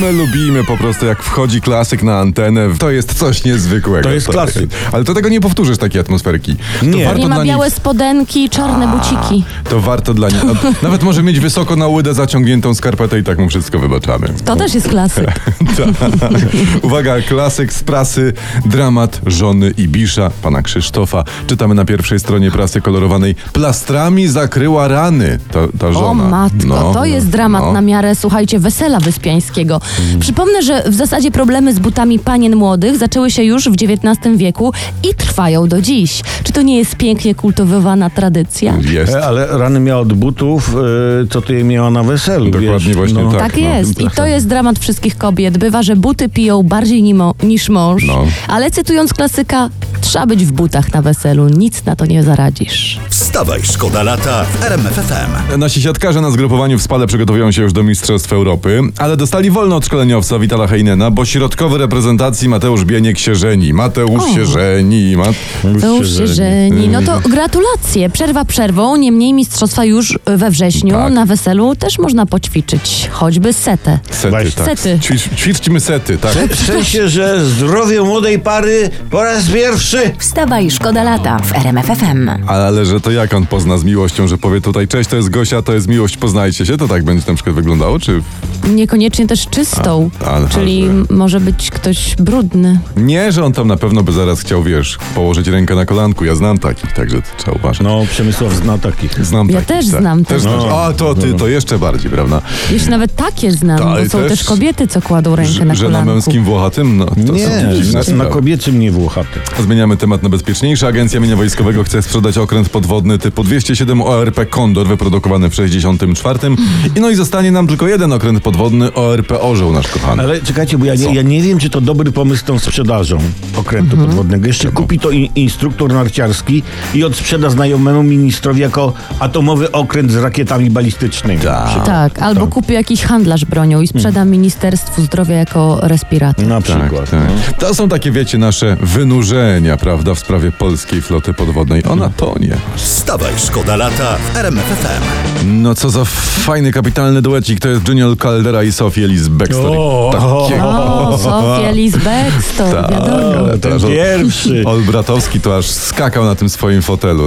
My lubimy po prostu, jak wchodzi klasyk na antenę. To jest coś niezwykłego. To jest klasyk. Ale to tego nie powtórzysz, takiej atmosferki. To Nie. warto Nie ma dla białe nich, spodenki i czarne buciki. To warto dla nich. Nawet może mieć wysoko na łydę zaciągniętą skarpetę i tak mu wszystko wybaczamy. To też jest klasyk. Tak. Uwaga, klasyk z prasy, dramat żony Ibisza, pana Krzysztofa. Czytamy na pierwszej stronie prasy kolorowanej. Plastrami zakryła rany. Ta, ta żona. O matko, No, to jest dramat no. na miarę, słuchajcie, wesela wyspiańskiego. Przypomnę, że w zasadzie problemy z butami panien młodych zaczęły się już w XIX wieku i trwają do dziś. Czy to nie jest pięknie kultywowana tradycja? Jest. E, Ale rany miała od butów, e, co ty je miała na weselu. Dokładnie wiesz? właśnie tak. Tak no, jest. I to jest dramat wszystkich kobiet. Bywa, że buty piją bardziej nimo, niż mąż. No. Ale cytując klasyka, trzeba być w butach na weselu. Nic na to nie zaradzisz. Wstawaj, szkoda lata w RMFFM. Nasi siatkarze na zgrupowaniu w Spale przygotowują się już do Mistrzostw Europy, ale dostali wolno od szkoleniowca Witala Heinena, bo środkowy reprezentacji Mateusz Bieniek się żeni. Mateusz O. się żeni. Mat... To już się żeni. No to gratulacje. Przerwa przerwą, niemniej mistrzostwa już we wrześniu. Tak. Na weselu też można poćwiczyć, choćby setę. Sety, Właśnie. tak. Sety. Ćwicz, ćwiczmy sety, tak. W sensie, że zdrowie młodej pary po raz pierwszy. Wstawaj, szkoda lata w RMFFM. Ale że to jak on pozna z miłością, że powie tutaj cześć, to jest Gosia, to jest miłość, poznajcie się, to tak będzie na przykład wyglądało, czy... Niekoniecznie też czystą, A, ale- czyli może być ktoś brudny. Nie, że on tam na pewno by zaraz chciał, wiesz, położyć rękę na kolanku. Ja znam takich, także trzeba uważać. No, Przemysław zna takich. Znam Ja takich, też tak. znam Też. No. A, to ty, to jeszcze bardziej, prawda? Jeśli nawet takie znam, Tak, bo są też- też kobiety, co kładą rękę na Że na kolanku. męskim włochatym, no to są Nie, dziwne na, na kobiecym nie włochaty. Zmieniamy temat na bezpieczniejszy. Agencja Mienia Wojskowego chce sprzedać okręt podwodny typu 207 ORP Kondor, wyprodukowany w 64. I no i zostanie nam tylko jeden okręt podwodny ORP Orzeł, nasz kochany. Ale czekajcie, bo ja nie, ja nie wiem, czy to dobry pomysł z tą sprzedażą okrętu Mhm. podwodnego. Jeszcze kupi to in, instruktor narciarski i odsprzeda znajomemu ministrowi jako atomowy okręt z rakietami balistycznymi. Tak, albo Tak. kupi jakiś handlarz bronią i sprzeda Ministerstwu Zdrowia jako respirator. Na Tak, przykład. tak. no. To są takie, wiecie, nasze wynurzenia, prawda, w sprawie polskiej floty podwodnej. Ona tonie. Wstawaj, szkoda lata w RMFFM. No co za fajny, kapitalny duecik. To jest Junior Caldera i Sophie Ellis Bextor. O, Takie- O, Sofia Lisbeck, to Tak. wiadomo. Ten pierwszy. Olbratowski to aż skakał na tym swoim fotelu.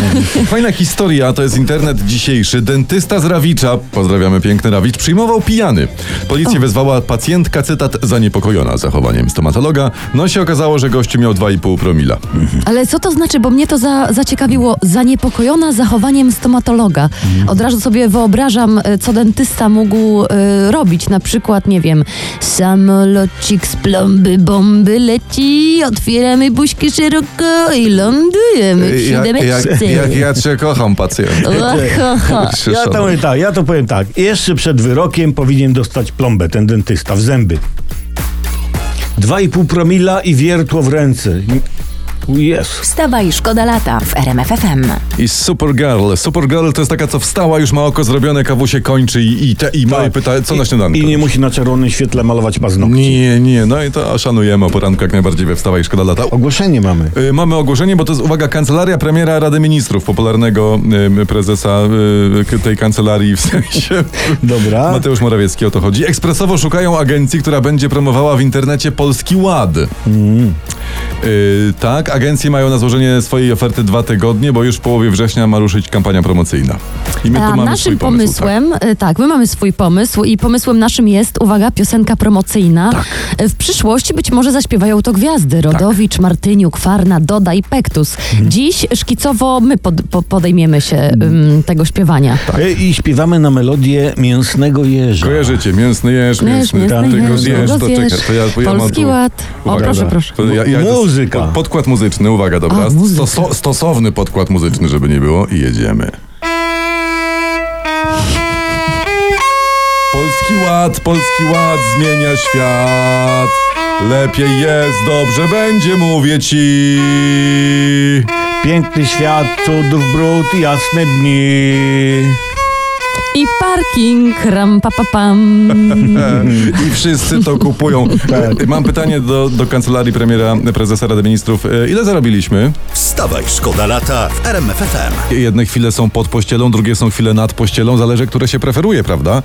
Fajna historia, to jest internet dzisiejszy. Dentysta z Rawicza, pozdrawiamy piękny Rawicz, przyjmował pijany. Policja wezwała pacjentka, cytat, zaniepokojona zachowaniem stomatologa. No się okazało, że gościu miał 2,5 promila. Ale co to znaczy, bo mnie to za, zaciekawiło, zaniepokojona zachowaniem stomatologa. Od razu sobie wyobrażam, e, co dentysta mógł e, robić. Na przykład, nie wiem, samolocik z plomby bomby leci, otwieramy buźki szeroko i lądujemy w Jak, jak, siódemeczce. jak ja cię kocham, pacjent. Ohoho. Ja to, powiem tak, ja to powiem tak. Jeszcze przed wyrokiem powinien dostać plombę ten dentysta w zęby. 2,5 promila i wiertło w ręce. Jest. Wstawaj, szkoda lata w RMFFM. I Supergirl. Supergirl to jest taka, co wstała, już ma oko zrobione, kawusie kończy i, i, te, i, ma, i pyta, co na śniadanko. I nie musi na czerwonym świetle malować paznokci. Nie, nie, no i to szanujemy o poranku jak najbardziej we Wstawaj Szkoda Lata. Ogłoszenie mamy. Y, Mamy ogłoszenie, bo to jest, uwaga, Kancelaria Premiera Rady Ministrów, popularnego y, prezesa y, tej kancelarii w sensie. Dobra. Mateusz Morawiecki o to chodzi. Ekspresowo szukają agencji, która będzie promowała w internecie Polski Ład. Mm. Y, tak, agencje mają na złożenie swojej oferty dwa tygodnie, bo już w połowie września ma ruszyć kampania promocyjna. I my tu A mamy swój naszym pomysł. tak. pomysłem, e, tak. my mamy swój pomysł i pomysłem naszym jest, uwaga, piosenka promocyjna. Tak. W przyszłości być może zaśpiewają to gwiazdy. Rodowicz, Martyniuk, Farna, Doda i Pektus. Mhm. Dziś szkicowo my pod, po, podejmiemy się tego śpiewania. E, I śpiewamy na melodię Mięsnego Jeża. Kojarzycie, mięsny jeż, Mięs, mięsny, mięsny tego jeż, to czekaj, to ja, to ja mam Polski tu- Ład. O, proszę, proszę. Ja, ja, Muzyka. pod- Podkład muzyczny, uwaga, dobra. A, muzyka. Stosowny podkład muzyczny, żeby nie było i jedziemy. Polski Ład, Polski Ład zmienia świat. Lepiej jest, dobrze będzie, mówię ci. Piękny świat, cudów, brud, jasne dni. I parking, ram pa, pa, pam. I wszyscy to kupują. Mam pytanie do, do kancelarii premiera, prezesa Rady Ministrów. E, Ile zarobiliśmy? Wstawaj, szkoda lata w RMF FM. Jedne chwile są pod pościelą, drugie są chwile nad pościelą. Zależy, które się preferuje, prawda?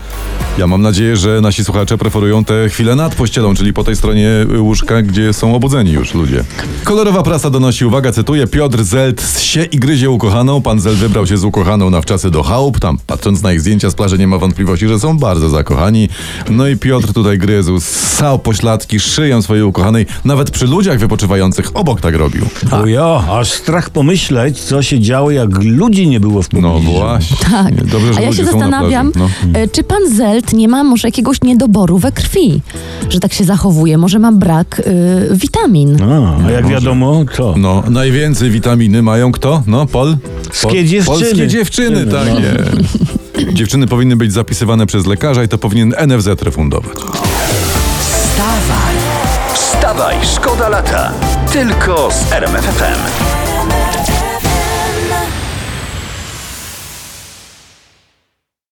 Ja mam nadzieję, że nasi słuchacze preferują te chwile nad pościelą, czyli po tej stronie łóżka, gdzie są obudzeni już ludzie. Kolorowa prasa donosi, uwaga, cytuję, Piotr Zelt się i gryzie ukochaną. Pan Zelt wybrał się z ukochaną na wczasy do chałup. Tam, patrząc na ich zdjęcia z plaży, nie ma wątpliwości, że są bardzo zakochani. No i Piotr tutaj gryzł, ssał pośladki szyją swojej ukochanej. Nawet przy ludziach wypoczywających obok tak robił. O ja, aż strach pomyśleć, co się działo, jak ludzi nie było w No pobliżu. właśnie. Tak. Dobrze, że A ja się zastanawiam. No. e, czy pan Zelt nie ma może jakiegoś niedoboru we krwi, że tak się zachowuje, może ma brak y, witamin. A, a jak może. wiadomo, co? No, najwięcej witaminy mają kto? No, Pol? Skie dziewczyny. Polskie dziewczyny, tak No. jest. Dziewczyny powinny być zapisywane przez lekarza i to powinien NFZ refundować. Wstawaj, szkoda lata. Tylko z RMF FM.